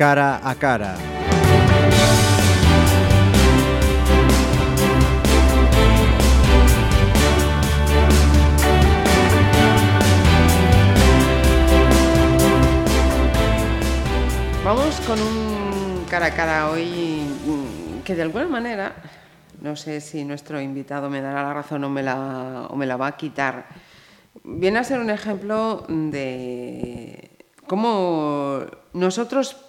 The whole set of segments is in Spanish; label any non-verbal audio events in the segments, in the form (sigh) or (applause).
cara a cara. Vamos con un cara a cara hoy mm, que de alguna manera, no sé si nuestro invitado me dará la razón o me la, o me la va a quitar, viene a ser un ejemplo de cómo nosotros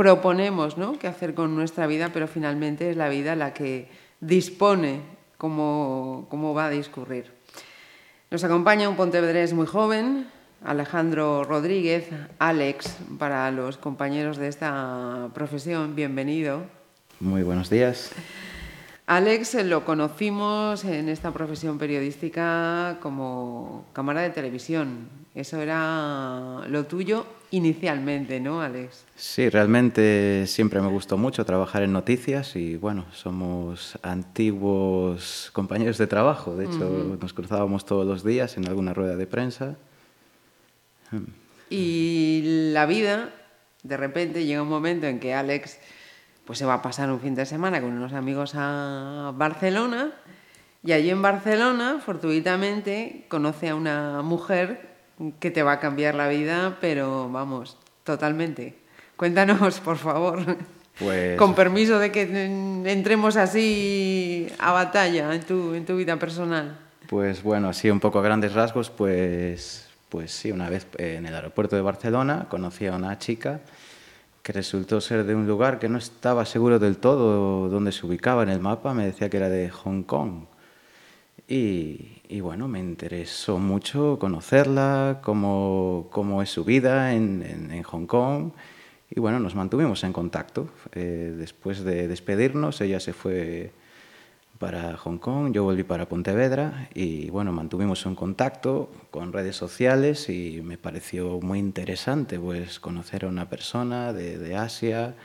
proponemos ¿no? qué hacer con nuestra vida, pero finalmente es la vida la que dispone cómo, cómo va a discurrir. Nos acompaña un pontevedrés muy joven, Alejandro Rodríguez, Alex, para los compañeros de esta profesión, bienvenido. Muy buenos días. Alex lo conocimos en esta profesión periodística como cámara de televisión. Eso era lo tuyo inicialmente, ¿no, Alex? Sí, realmente siempre me gustó mucho trabajar en noticias y bueno, somos antiguos compañeros de trabajo. De hecho, nos cruzábamos todos los días en alguna rueda de prensa. Y la vida, de repente llega un momento en que Alex pues se va a pasar un fin de semana con unos amigos a Barcelona y allí en Barcelona, fortuitamente, conoce a una mujer que te va a cambiar la vida, pero vamos, totalmente. Cuéntanos, por favor. Pues... Con permiso de que entremos así a batalla en tu, en tu vida personal. Pues bueno, así un poco a grandes rasgos, pues pues sí, una vez en el aeropuerto de Barcelona conocí a una chica que resultó ser de un lugar que no estaba seguro del todo dónde se ubicaba en el mapa, me decía que era de Hong Kong. Y, bueno, me interesó mucho conocerla, cómo, cómo es su vida en, en, Hong Kong. Y bueno, nos mantuvimos en contacto. Eh, después de despedirnos, ella se fue para Hong Kong, yo volví para Pontevedra y bueno, mantuvimos un contacto con redes sociales y me pareció muy interesante pues conocer a una persona de, de Asia,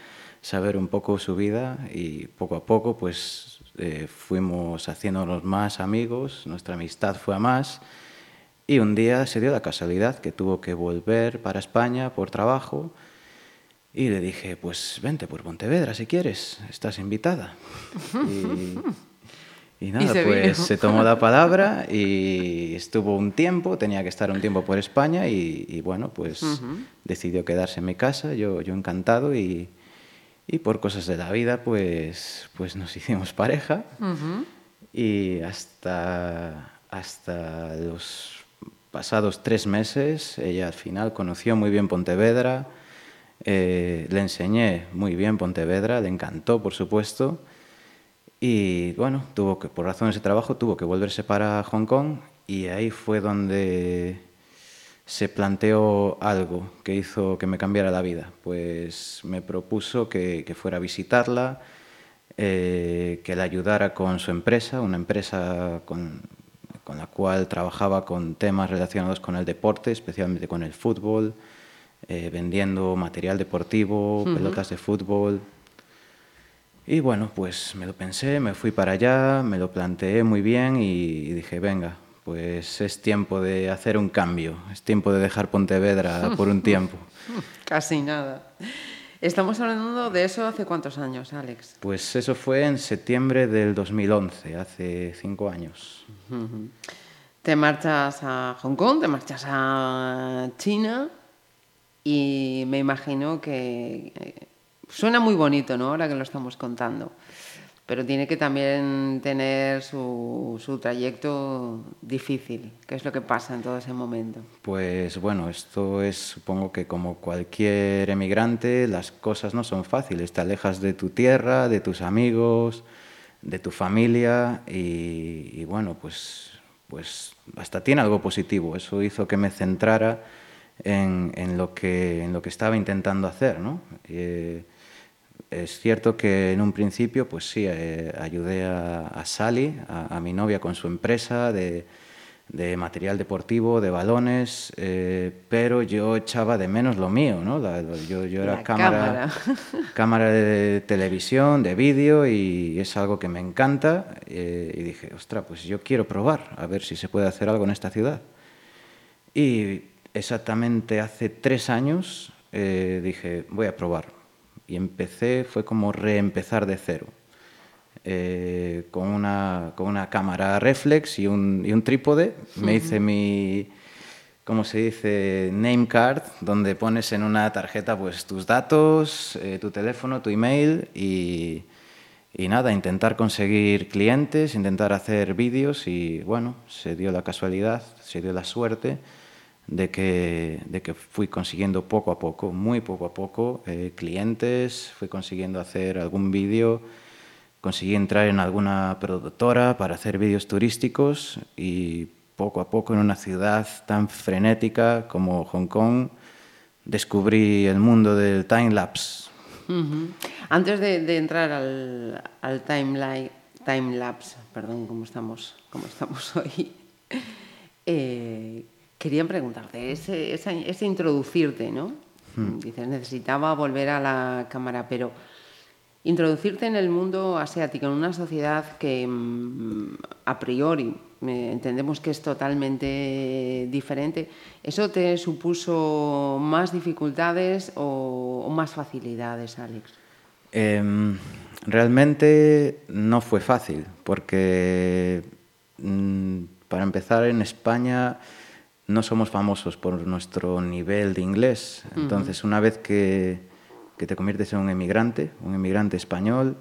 saber un poco su vida y poco a poco pues eh, fuimos haciéndonos más amigos, nuestra amistad fue a más y un día se dio la casualidad que tuvo que volver para España por trabajo y le dije, pues vente por Pontevedra si quieres, estás invitada. (laughs) Y y nada, se pues se tomó la palabra y estuvo un tiempo, tenía que estar un tiempo por España y, bueno, pues decidió quedarse en mi casa, yo, yo encantado y, y, por cosas de la vida pues, pues nos (laughs) hicimos pareja. Y hasta, hasta los pasados tres meses ella al final conoció muy bien Pontevedra, eh, le enseñé muy bien Pontevedra, le encantó por supuesto. Y bueno, tuvo que, por razones de trabajo tuvo que volverse para Hong Kong. Y ahí fue donde se planteó algo que hizo que me cambiara la vida. Pues me propuso que, que fuera a visitarla, eh, que la ayudara con su empresa, una empresa con, con, la cual trabajaba con temas relacionados con el deporte, especialmente con el fútbol, eh, vendiendo material deportivo, uh -huh. pelotas de fútbol, y bueno, pues me lo pensé, me fui para allá, me lo planteé muy bien y dije, venga, pues es tiempo de hacer un cambio, es tiempo de dejar Pontevedra (laughs) por un tiempo. Casi nada. Estamos hablando de eso hace cuántos años, Alex? Pues eso fue en septiembre del 2011, hace cinco años. Te marchas a Hong Kong, te marchas a China y me imagino que Suena muy bonito, ¿no? Ahora que lo estamos contando. Pero tiene que también tener su, su, trayecto difícil. ¿Qué es lo que pasa en todo ese momento? Pues bueno, esto es, supongo que como cualquier emigrante, las cosas no son fáciles. Te alejas de tu tierra, de tus amigos, de tu familia y, y bueno, pues, pues hasta tiene algo positivo. Eso hizo que me centrara en, en, lo, que, en lo que estaba intentando hacer, ¿no? Eh, es cierto que en un principio, pues sí, eh, ayudé a, a Sally, a, a, mi novia, con su empresa de, de material deportivo, de balones, eh, pero yo echaba de menos lo mío, ¿no? La, yo, yo, era cámara, cámara. (laughs) (laughs) cámara de televisión, de vídeo, y es algo que me encanta. Eh, y dije, ostra, pues yo quiero probar, a ver si se puede hacer algo en esta ciudad. Y exactamente hace tres años eh, dije, voy a probar y empecé, fue como reempezar de cero. Eh, con, una, con una cámara reflex y un, y un trípode. Me hice mi, ¿cómo se dice? Name card, donde pones en una tarjeta pues, tus datos, eh, tu teléfono, tu email y, y nada, intentar conseguir clientes, intentar hacer vídeos y bueno, se dio la casualidad, se dio la suerte de que, de que fui consiguiendo poco a poco, muy poco a poco, eh, clientes, fui consiguiendo hacer algún vídeo conseguí entrar en alguna productora para hacer vídeos turísticos y poco a poco en una ciudad tan frenética como Hong Kong descubrí el mundo del time lapse. Antes de, entrar al, al time, time lapse, perdón, ¿cómo estamos, cómo estamos (laughs) hoy? Eh, quería preguntarte, ese, ese, introducirte, ¿no? Hmm. Dices, necesitaba volver a la cámara, pero introducirte en el mundo asiático, en una sociedad que mm, a priori entendemos que es totalmente diferente, ¿eso te supuso más dificultades o, más facilidades, Alex? Em, realmente no fue fácil, porque mm, para empezar en España no somos famosos por nuestro nivel de inglés. Entonces, una vez que que te conviertes en un emigrante, un emigrante español.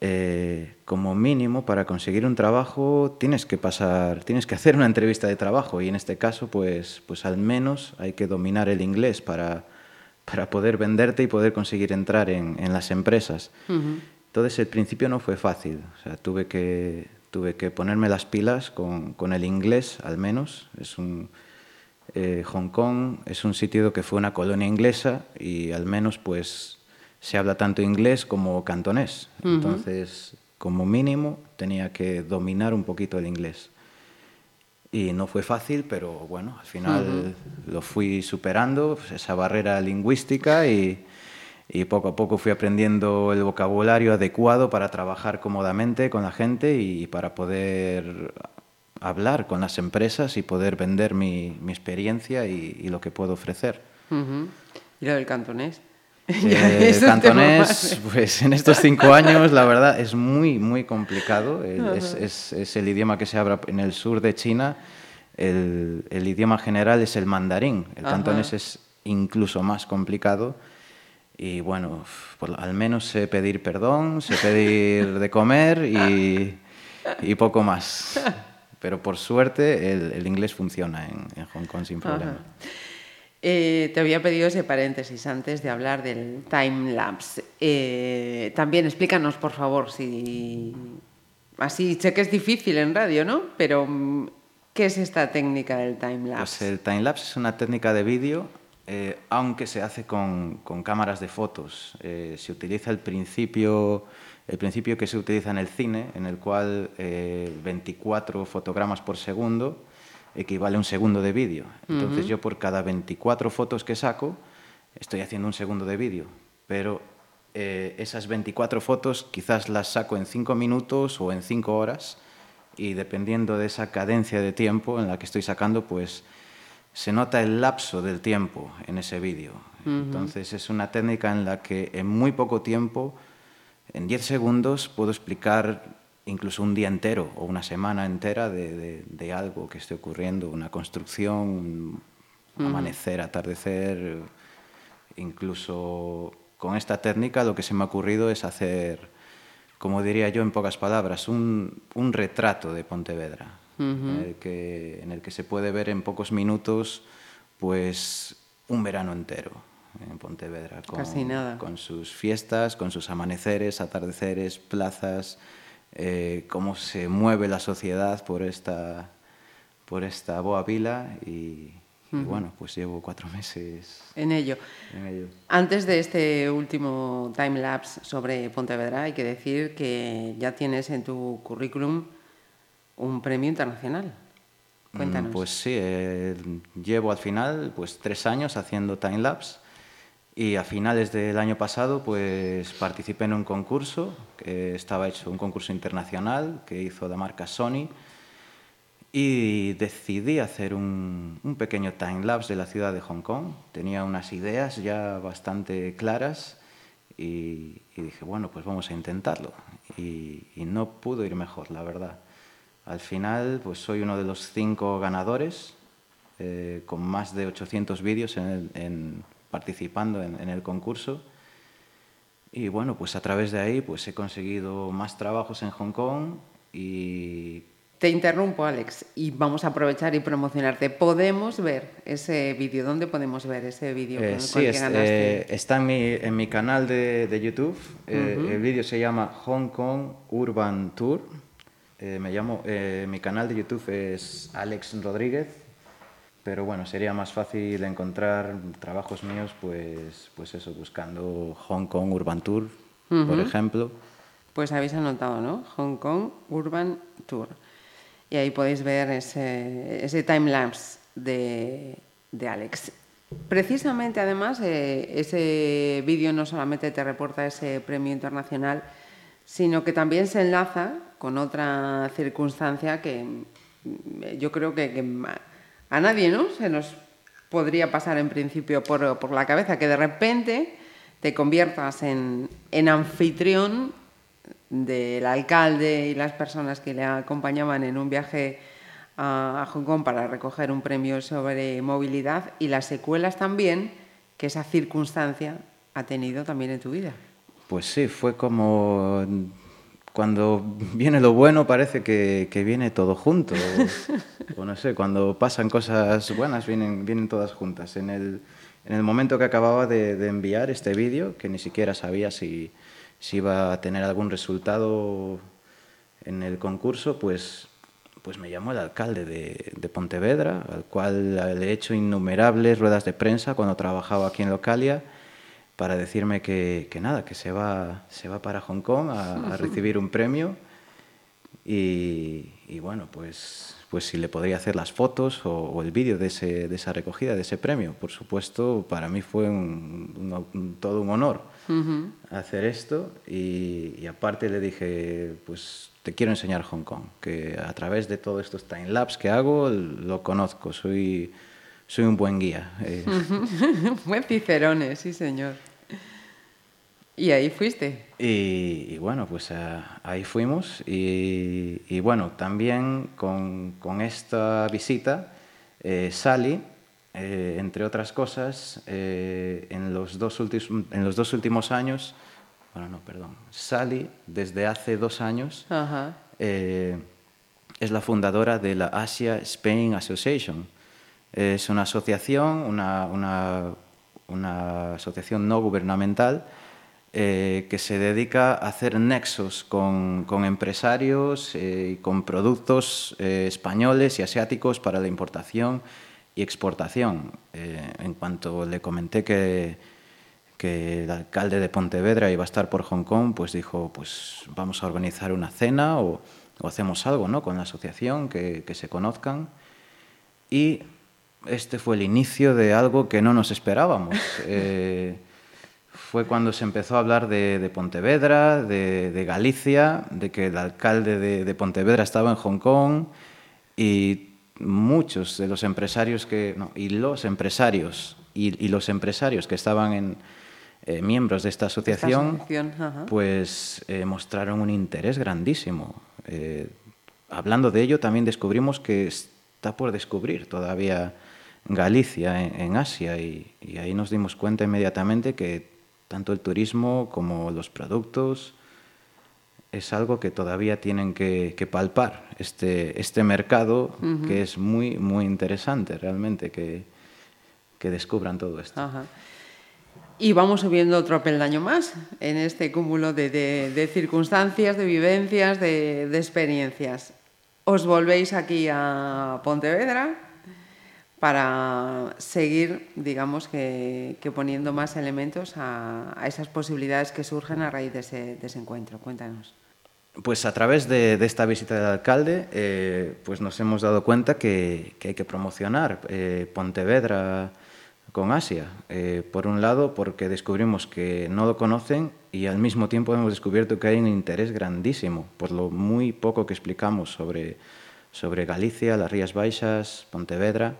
Eh, como mínimo, para conseguir un trabajo tienes que pasar, tienes que hacer una entrevista de trabajo y en este caso, pues, pues al menos hay que dominar el inglés para, para poder venderte y poder conseguir entrar en, en las empresas. Entonces, el principio no fue fácil. O sea, tuve que, tuve que ponerme las pilas con, con el inglés, al menos. Es un, eh, Hong Kong es un sitio que fue una colonia inglesa y al menos pues se habla tanto inglés como cantonés. Entonces, como mínimo, tenía que dominar un poquito el inglés. Y no fue fácil, pero bueno, al final lo fui superando, pues, esa barrera lingüística, y, y, poco a poco fui aprendiendo el vocabulario adecuado para trabajar cómodamente con la gente y para poder hablar con las empresas y poder vender mi, mi experiencia y, lo que puedo ofrecer. ¿Y lo del cantonés? (laughs) Eh, el cantonés, pues en estos cinco años, la verdad, es muy, muy complicado. es, es, es, el idioma que se habla en el sur de China. El, el idioma general es el mandarín. El cantonés es incluso más complicado. Y bueno, al menos sé pedir perdón, sé pedir de comer y, y poco más. Pero por suerte el, inglés funciona en, Hong Kong sin problema. Eh, te había pedido ese paréntesis antes de hablar del time lapse. Eh, también explícanos, por favor, si así sé que es difícil en radio, ¿no? Pero ¿qué es esta técnica del time lapse? Pues el time lapse es una técnica de vídeo, eh, aunque se hace con, con cámaras de fotos. se utiliza el principio el principio que se utiliza en el cine, en el cual 24 eh, fotogramas por segundo equivale a un segundo de vídeo. Entonces yo por cada 24 fotos que saco estoy haciendo un segundo de vídeo, pero eh, esas 24 fotos quizás las saco en 5 minutos o en 5 horas y dependiendo de esa cadencia de tiempo en la que estoy sacando, pues se nota el lapso del tiempo en ese vídeo. Entonces es una técnica en la que en muy poco tiempo en 10 segundos puedo explicar incluso un día entero o una semana entera de, algo que esté ocurriendo, una construcción, un amanecer, atardecer. Incluso con esta técnica lo que se me ha ocurrido es hacer, como diría yo en pocas palabras, un, retrato de Pontevedra, en, el que, en el que se puede ver en pocos minutos pues un verano entero en Pontevedra, con, con sus fiestas, con sus amaneceres, atardeceres, plazas, eh, cómo se mueve la sociedad por esta, por esta boa vila y, bueno, pues llevo cuatro meses en ello. en ello. Antes de este último time lapse sobre Pontevedra, hay que decir que ya tienes en tu currículum un premio internacional. Cuéntanos. Pues sí, eh, llevo al final pues tres años haciendo time lapse y a finales del año pasado pues participé en un concurso que estaba hecho, un concurso internacional que hizo la marca Sony y decidí hacer un, un pequeño time lapse de la ciudad de Hong Kong. Tenía unas ideas ya bastante claras y, dije, bueno, pues vamos a intentarlo. Y, no pudo ir mejor, la verdad. Al final, pues soy uno de los cinco ganadores, eh, con más de 800 vídeos en, participando en, el concurso. Y bueno, pues a través de ahí pues he conseguido más trabajos en Hong Kong y te interrumpo, Alex, y vamos a aprovechar y promocionarte. ¿Podemos ver ese vídeo? ¿Dónde podemos ver ese vídeo? Eh, sí, eh, está en mi, en mi canal de, de YouTube. Eh, el vídeo se llama Hong Kong Urban Tour. Me llamo, mi canal de YouTube es Alex Rodríguez, pero bueno, sería más fácil encontrar trabajos míos, pues, pues eso, buscando Hong Kong Urban Tour, por ejemplo. Pues habéis anotado, ¿no? Hong Kong Urban Tour y ahí podéis ver ese, ese time-lapse de, de, Alex. Precisamente, además, eh, ese vídeo no solamente te reporta ese premio internacional, sino que también se enlaza con otra circunstancia que mm, yo creo que, a nadie ¿no? se nos podría pasar en principio por, por la cabeza, que de repente te conviertas en, en anfitrión del alcalde y las personas que le acompañaban en un viaje a, Hong Kong para recoger un premio sobre movilidad y las secuelas también que esa circunstancia ha tenido también en tu vida. Pues sí, fue como cuando viene lo bueno parece que, viene todo junto. (laughs) o, no sé, cuando pasan cosas buenas vienen, vienen todas juntas. En el, en el momento que acababa de, de enviar este vídeo, que ni siquiera sabía si, si iba a tener algún resultado en el concurso, pues, pues me llamó el alcalde de, Pontevedra, al cual le he hecho innumerables ruedas de prensa cuando trabajaba aquí en Localia, para decirme que, nada, que se va, se va para Hong Kong a, (laughs) recibir un premio. Y, bueno, pues, pues si le podría hacer las fotos o, el vídeo de, de, esa recogida, de ese premio. Por supuesto, para mí fue todo un honor hacer esto y, aparte le dije, pues te quiero enseñar Hong Kong, que a través de todos estos time-lapse que hago lo conozco, soy, soy un buen guía. Eh. (laughs) buen Cicerone, sí señor. Y ahí fuiste. Y, bueno, pues eh, ahí fuimos y, bueno, también con, con esta visita, eh, Sally, eh, entre otras cosas, eh, en, los dos en los dos últimos años, bueno, no, perdón, Sally, desde hace dos años, eh, es la fundadora de la Asia Spain Association. Es una asociación, una, una, una asociación no gubernamental que se dedica a hacer nexos con, con empresarios y con productos españoles y asiáticos para la importación y exportación. Eh, en cuanto le comenté que, que el alcalde de Pontevedra iba a estar por Hong Kong, pues dijo, pues vamos a organizar una cena o, hacemos algo ¿no? con la asociación, que, que, se conozcan. Y este fue el inicio de algo que no nos esperábamos. (laughs) Eh, fue cuando se empezó a hablar de, de Pontevedra, de, de, Galicia, de que el alcalde de, de Pontevedra estaba en Hong Kong y muchos de los empresarios que, y los empresarios y, los empresarios que estaban en, eh, miembros de esta asociación, pues eh, mostraron un interés grandísimo. Eh, hablando de ello, también descubrimos que está por descubrir todavía Galicia en, Asia y, ahí nos dimos cuenta inmediatamente que tanto el turismo como los productos es algo que todavía tienen que, palpar, este, este mercado que es muy, muy interesante realmente, que, que descubran todo esto. Y vamos subiendo otro peldaño más en este cúmulo de, de, circunstancias, de vivencias, de, de, experiencias. Os volvéis aquí a Pontevedra para seguir, digamos, que, que poniendo más elementos a, a, esas posibilidades que surgen a raíz de ese, de ese encuentro. Cuéntanos. Pues a través de, esta visita del alcalde, eh, pues nos hemos dado cuenta que, hay que promocionar eh, Pontevedra con Asia. Eh, por un lado, porque descubrimos que no lo conocen y al mismo tiempo hemos descubierto que hay un interés grandísimo por lo muy poco que explicamos sobre, sobre Galicia, las Rías Baixas, Pontevedra.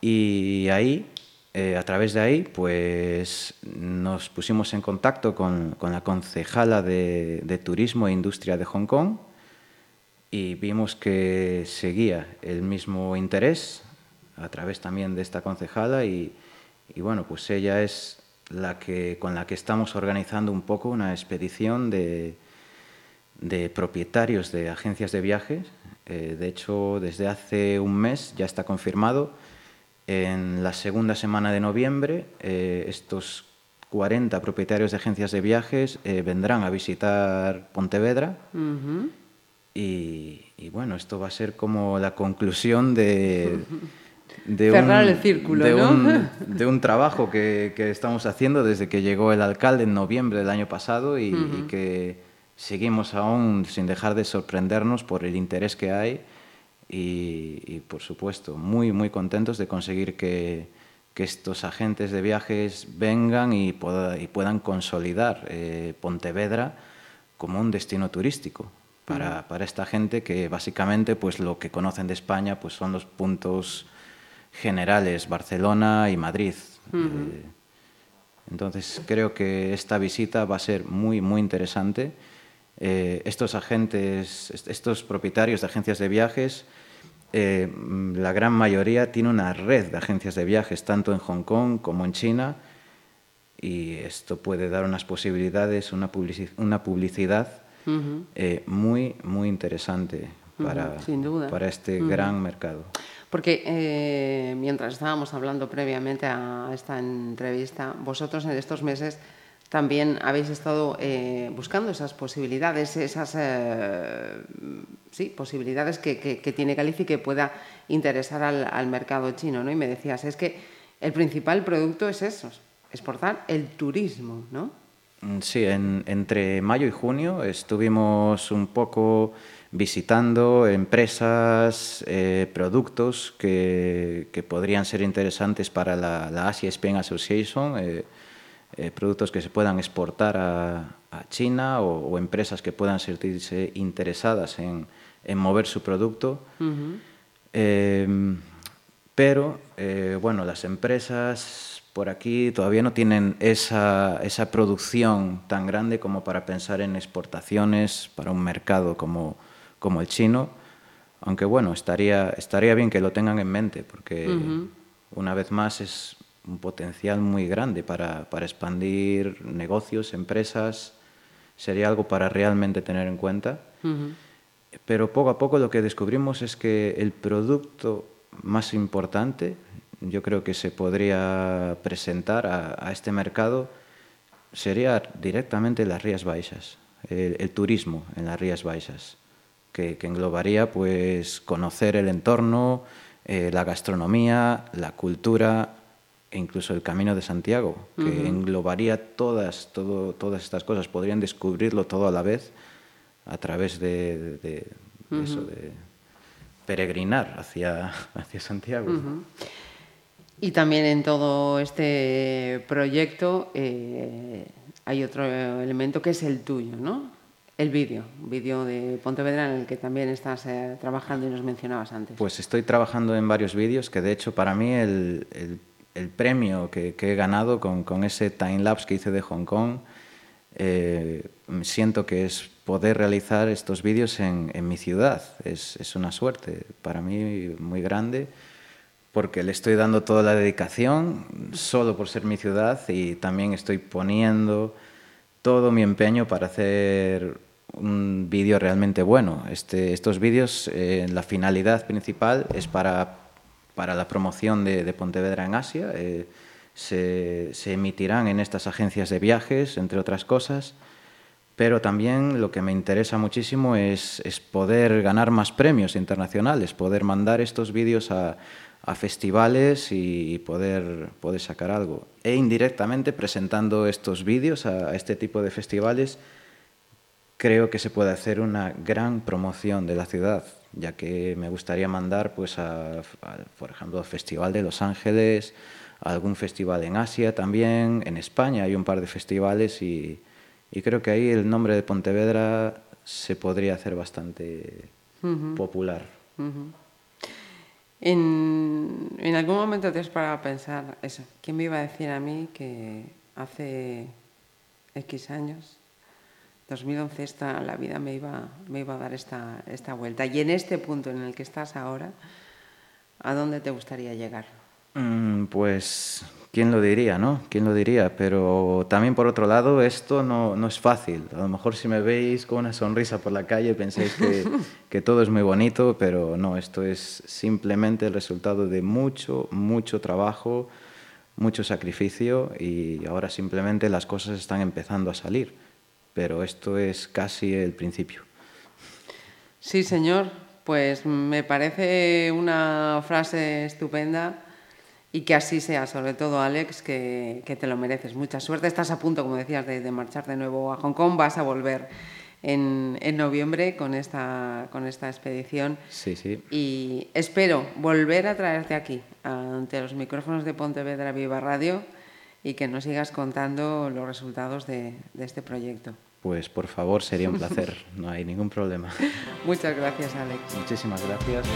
Y ahí eh, a través de ahí, pues nos pusimos en contacto con, con la concejala de, de, Turismo e Industria de Hong Kong y vimos que seguía el mismo interés a través también de esta concejala y, y bueno, pues ella es la que, con la que estamos organizando un poco una expedición de, de propietarios de agencias de viajes. Eh, de hecho, desde hace un mes ya está confirmado en la segunda semana de noviembre, eh, estos 40 propietarios de agencias de viajes eh, vendrán a visitar Pontevedra. y, bueno, esto va a ser como la conclusión de, (laughs) de, un, el círculo, de, un, (laughs) de un, trabajo que, que, estamos haciendo desde que llegó el alcalde en noviembre del año pasado y, y que seguimos aún sin dejar de sorprendernos por el interés que hay y, por supuesto, muy, muy contentos de conseguir que, que estos agentes de viajes vengan y, y puedan consolidar eh, Pontevedra como un destino turístico para, para, esta gente que básicamente pues lo que conocen de España pues son los puntos generales, Barcelona y Madrid. eh, entonces creo que esta visita va a ser muy, muy interesante. Eh, estos agentes, estos propietarios de agencias de viajes, eh, la gran mayoría tiene una red de agencias de viajes, tanto en Hong Kong como en China, y esto puede dar unas posibilidades, una, publici una publicidad uh -huh. eh, muy, muy interesante para, uh -huh, para este uh -huh. gran mercado. Porque eh, mientras estábamos hablando previamente a esta entrevista, vosotros en estos meses también habéis estado eh, buscando esas posibilidades, esas eh, sí, posibilidades que, que, que, tiene Califi que pueda interesar al, al, mercado chino, ¿no? Y me decías, es que el principal producto es eso, exportar el turismo, ¿no? Sí, en, entre mayo y junio estuvimos un poco visitando empresas, eh, productos que, que, podrían ser interesantes para la, la Asia Spain Association, eh, productos que se puedan exportar a, a China o, o, empresas que puedan sentirse interesadas en, en mover su producto. Uh -huh. eh, pero, eh, bueno, las empresas por aquí todavía no tienen esa, esa, producción tan grande como para pensar en exportaciones para un mercado como, como el chino. Aunque, bueno, estaría, estaría bien que lo tengan en mente, porque, uh -huh. una vez más, es un potencial muy grande para, para expandir negocios, empresas. Sería algo para realmente tener en cuenta. Uh -huh pero poco a poco lo que descubrimos es que el producto más importante, yo creo que se podría presentar a, a este mercado, sería directamente las Rías Baixas, el, el turismo en las Rías Baixas, que, que, englobaría pues conocer el entorno, eh, la gastronomía, la cultura e incluso el Camino de Santiago, que uh -huh. englobaría todas, todo, todas estas cosas, podrían descubrirlo todo a la vez a través de, de, de uh -huh. eso, de peregrinar hacia, (laughs) hacia Santiago. Uh -huh. Y también en todo este proyecto eh, hay otro elemento que es el tuyo, ¿no? El vídeo, vídeo de Pontevedra en el que también estás eh, trabajando y nos mencionabas antes. Pues estoy trabajando en varios vídeos que de hecho para mí el, el, el premio que, he ganado con, ese time-lapse que hice de Hong Kong eh, siento que es poder realizar estos vídeos en, mi ciudad. Es, es, una suerte para mí muy grande porque le estoy dando toda la dedicación solo por ser mi ciudad y también estoy poniendo todo mi empeño para hacer un vídeo realmente bueno. Este, estos vídeos, eh, la finalidad principal es para, para la promoción de, Pontevedra en Asia. Eh, se, emitirán en estas agencias de viajes, entre otras cosas, pero también lo que me interesa muchísimo es, poder ganar más premios internacionales, poder mandar estos vídeos a, festivales y, poder, poder sacar algo. E indirectamente presentando estos vídeos a este tipo de festivales, creo que se puede hacer una gran promoción de la ciudad, ya que me gustaría mandar, pues, a, a, por ejemplo, al Festival de Los Ángeles, algún festival en Asia también, en España hay un par de festivales y, y creo que ahí el nombre de Pontevedra se podría hacer bastante uh -huh. popular. Uh -huh. En, en algún momento te has parado a pensar eso. ¿Quién me iba a decir a mí que hace X años, 2011, esta, la vida me iba, me iba a dar esta, esta vuelta? Y en este punto en el que estás ahora, ¿a dónde te gustaría llegar? Mm, pues, ¿quién lo diría, no? ¿Quién lo diría? Pero también, por otro lado, esto no, no es fácil. A lo mejor si me veis con una sonrisa por la calle pensáis que, (laughs) que todo es muy bonito, pero no, esto es simplemente el resultado de mucho, mucho trabajo, mucho sacrificio y ahora simplemente las cosas están empezando a salir. Pero esto es casi el principio. Sí, señor. Pues me parece una frase estupenda y que así sea, sobre todo Alex, que, que te lo mereces. Mucha suerte. Estás a punto, como decías, de, de marchar de nuevo a Hong Kong. Vas a volver en, en, noviembre con esta, con esta expedición. Sí, sí. Y espero volver a traerte aquí, ante los micrófonos de Pontevedra Viva Radio, y que nos sigas contando los resultados de, de este proyecto. Pues por favor, sería un (laughs) placer, no hay ningún problema. Muchas gracias, Alex. Muchísimas gracias.